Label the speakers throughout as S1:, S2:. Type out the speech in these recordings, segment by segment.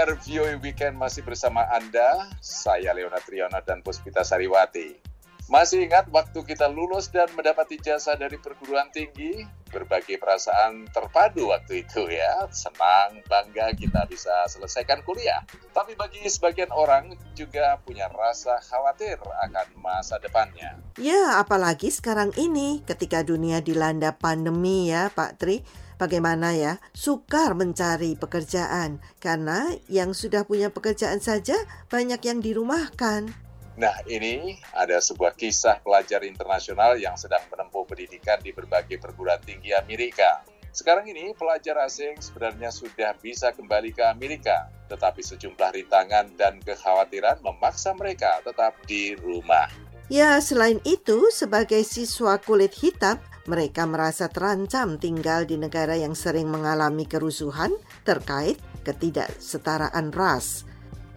S1: pendengar VOA Weekend masih bersama Anda, saya Leona Triana dan Puspita Sariwati. Masih ingat waktu kita lulus dan mendapat ijazah dari perguruan tinggi? Berbagai perasaan terpadu waktu itu ya. Senang, bangga kita bisa selesaikan kuliah. Tapi bagi sebagian orang juga punya rasa khawatir akan masa depannya.
S2: Ya, apalagi sekarang ini ketika dunia dilanda pandemi ya Pak Tri. Bagaimana ya, sukar mencari pekerjaan karena yang sudah punya pekerjaan saja banyak yang dirumahkan.
S1: Nah, ini ada sebuah kisah pelajar internasional yang sedang menempuh pendidikan di berbagai perguruan tinggi Amerika. Sekarang ini pelajar asing sebenarnya sudah bisa kembali ke Amerika, tetapi sejumlah rintangan dan kekhawatiran memaksa mereka tetap di rumah.
S2: Ya, selain itu, sebagai siswa kulit hitam, mereka merasa terancam tinggal di negara yang sering mengalami kerusuhan terkait ketidaksetaraan ras.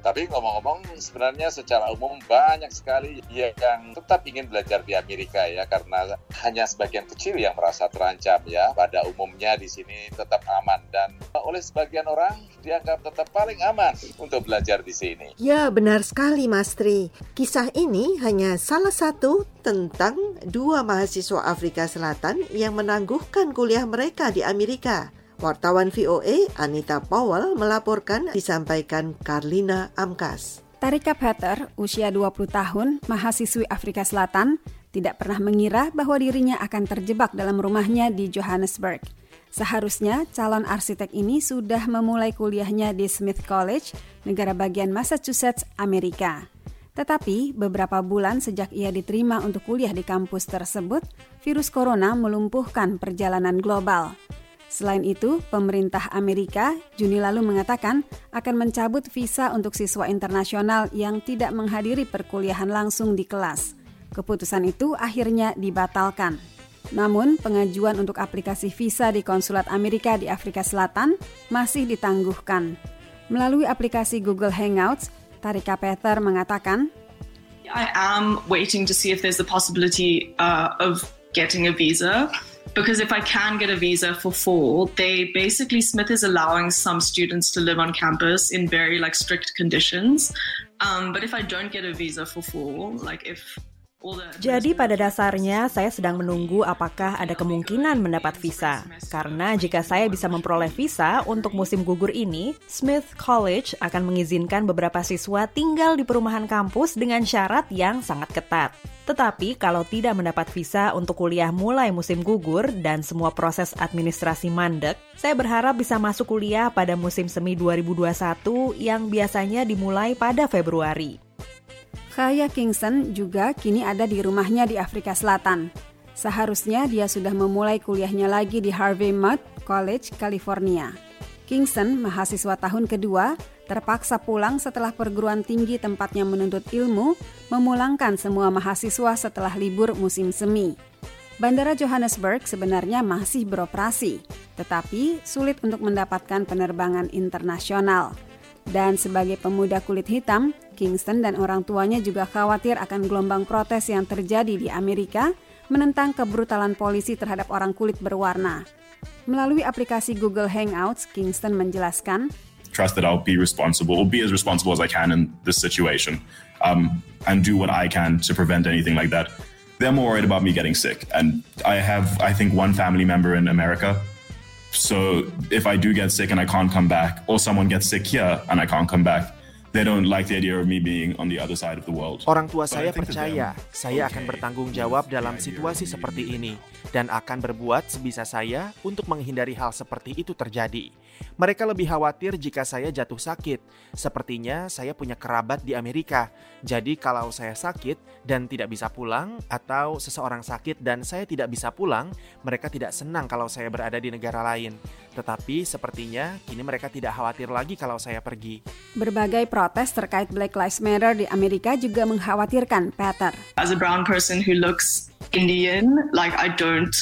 S1: Tapi ngomong-ngomong sebenarnya secara umum banyak sekali yang tetap ingin belajar di Amerika ya karena hanya sebagian kecil yang merasa terancam ya. Pada umumnya di sini tetap aman dan oleh sebagian orang dianggap tetap paling aman untuk belajar di sini.
S2: Ya benar sekali Mas Tri. Kisah ini hanya salah satu tentang dua mahasiswa Afrika Selatan yang menangguhkan kuliah mereka di Amerika. Wartawan VOA Anita Powell melaporkan disampaikan Karlina Amkas.
S3: Tarika Peter, usia 20 tahun, mahasiswi Afrika Selatan, tidak pernah mengira bahwa dirinya akan terjebak dalam rumahnya di Johannesburg. Seharusnya calon arsitek ini sudah memulai kuliahnya di Smith College, negara bagian Massachusetts, Amerika. Tetapi beberapa bulan sejak ia diterima untuk kuliah di kampus tersebut, virus corona melumpuhkan perjalanan global. Selain itu, pemerintah Amerika Juni lalu mengatakan akan mencabut visa untuk siswa internasional yang tidak menghadiri perkuliahan langsung di kelas. Keputusan itu akhirnya dibatalkan. Namun, pengajuan untuk aplikasi visa di konsulat Amerika di Afrika Selatan masih ditangguhkan. Melalui aplikasi Google Hangouts, Tarika Peter mengatakan,
S4: I am waiting to see if there's the possibility uh, of getting a visa. Because if I can get a visa for fall, they basically Smith is allowing some students to live on campus in very like strict conditions. Um, but if I don't get a visa for fall, like if
S5: Jadi pada dasarnya saya sedang menunggu apakah ada kemungkinan mendapat visa. Karena jika saya bisa memperoleh visa untuk musim gugur ini, Smith College akan mengizinkan beberapa siswa tinggal di perumahan kampus dengan syarat yang sangat ketat. Tetapi kalau tidak mendapat visa untuk kuliah mulai musim gugur dan semua proses administrasi mandek, saya berharap bisa masuk kuliah pada musim semi 2021 yang biasanya dimulai pada Februari.
S3: Kaya Kingston juga kini ada di rumahnya di Afrika Selatan. Seharusnya dia sudah memulai kuliahnya lagi di Harvey Mudd College, California. Kingston, mahasiswa tahun kedua, terpaksa pulang setelah perguruan tinggi tempatnya menuntut ilmu memulangkan semua mahasiswa setelah libur musim semi. Bandara Johannesburg sebenarnya masih beroperasi, tetapi sulit untuk mendapatkan penerbangan internasional. Dan sebagai pemuda kulit hitam, Kingston dan orang tuanya juga khawatir akan gelombang protes yang terjadi di Amerika menentang kebrutalan polisi terhadap orang kulit berwarna. Melalui aplikasi Google Hangouts, Kingston menjelaskan,
S6: Trust that I'll be responsible, or be as responsible as I can in this situation, um, and do what I can to prevent anything like that. They're more worried about me getting sick, and I have, I think, one family member in America So if I do get sick and I can't come back, or someone gets sick here and I can't come back, they don't like the idea of me being on the other side of the world.
S7: Orang tua saya percaya saya akan bertanggung jawab dalam situasi seperti ini dan akan berbuat sebisa saya untuk menghindari hal seperti itu terjadi. Mereka lebih khawatir jika saya jatuh sakit. Sepertinya saya punya kerabat di Amerika. Jadi kalau saya sakit dan tidak bisa pulang atau seseorang sakit dan saya tidak bisa pulang, mereka tidak senang kalau saya berada di negara lain. Tetapi sepertinya kini mereka tidak khawatir lagi kalau saya pergi.
S3: Berbagai protes terkait Black Lives Matter di Amerika juga mengkhawatirkan Peter.
S4: As a brown person who looks Indian, like I don't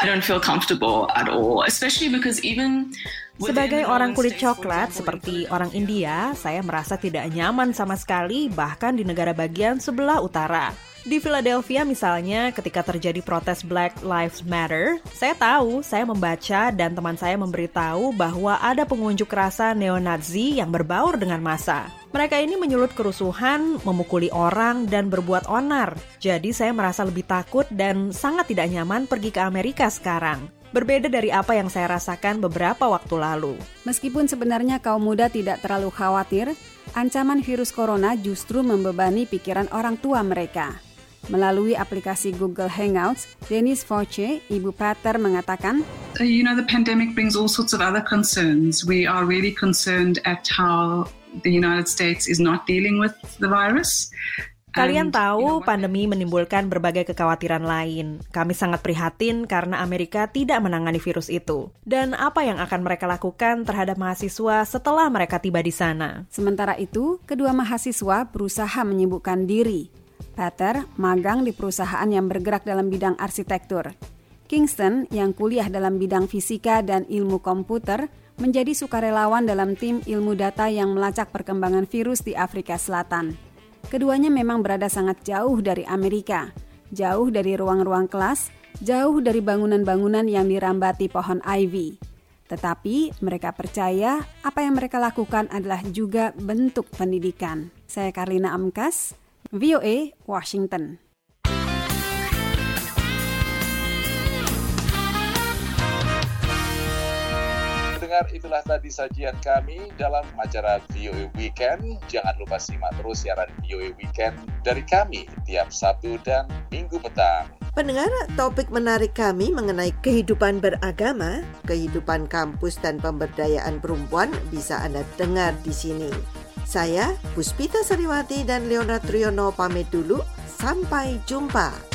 S4: I don't feel comfortable at all, especially because even
S5: sebagai orang kulit coklat seperti orang India, saya merasa tidak nyaman sama sekali bahkan di negara bagian sebelah utara. Di Philadelphia misalnya, ketika terjadi protes Black Lives Matter, saya tahu, saya membaca dan teman saya memberitahu bahwa ada pengunjuk rasa neo-Nazi yang berbaur dengan massa. Mereka ini menyulut kerusuhan, memukuli orang, dan berbuat onar. Jadi saya merasa lebih takut dan sangat tidak nyaman pergi ke Amerika sekarang. Berbeda dari apa yang saya rasakan beberapa waktu lalu.
S3: Meskipun sebenarnya kaum muda tidak terlalu khawatir, ancaman virus corona justru membebani pikiran orang tua mereka. Melalui aplikasi Google Hangouts, Dennis Fauci, Ibu Pater mengatakan,
S8: uh, You know, the pandemic brings all sorts of other concerns. We are really concerned at how the United States is not dealing with the virus.
S5: Kalian tahu pandemi menimbulkan berbagai kekhawatiran lain. Kami sangat prihatin karena Amerika tidak menangani virus itu. Dan apa yang akan mereka lakukan terhadap mahasiswa setelah mereka tiba di sana?
S3: Sementara itu, kedua mahasiswa berusaha menyibukkan diri Peter magang di perusahaan yang bergerak dalam bidang arsitektur. Kingston yang kuliah dalam bidang fisika dan ilmu komputer menjadi sukarelawan dalam tim ilmu data yang melacak perkembangan virus di Afrika Selatan. Keduanya memang berada sangat jauh dari Amerika, jauh dari ruang-ruang kelas, jauh dari bangunan-bangunan yang dirambati pohon ivy. Tetapi mereka percaya apa yang mereka lakukan adalah juga bentuk pendidikan. Saya Karlina Amkas, VOA Washington.
S1: Dengar itulah tadi sajian kami dalam acara VOA Weekend. Jangan lupa simak terus siaran VOA Weekend dari kami tiap Sabtu dan Minggu petang.
S2: Pendengar, topik menarik kami mengenai kehidupan beragama, kehidupan kampus dan pemberdayaan perempuan bisa Anda dengar di sini. Saya, Puspita Sariwati dan Leonard Triono pamit dulu. Sampai jumpa.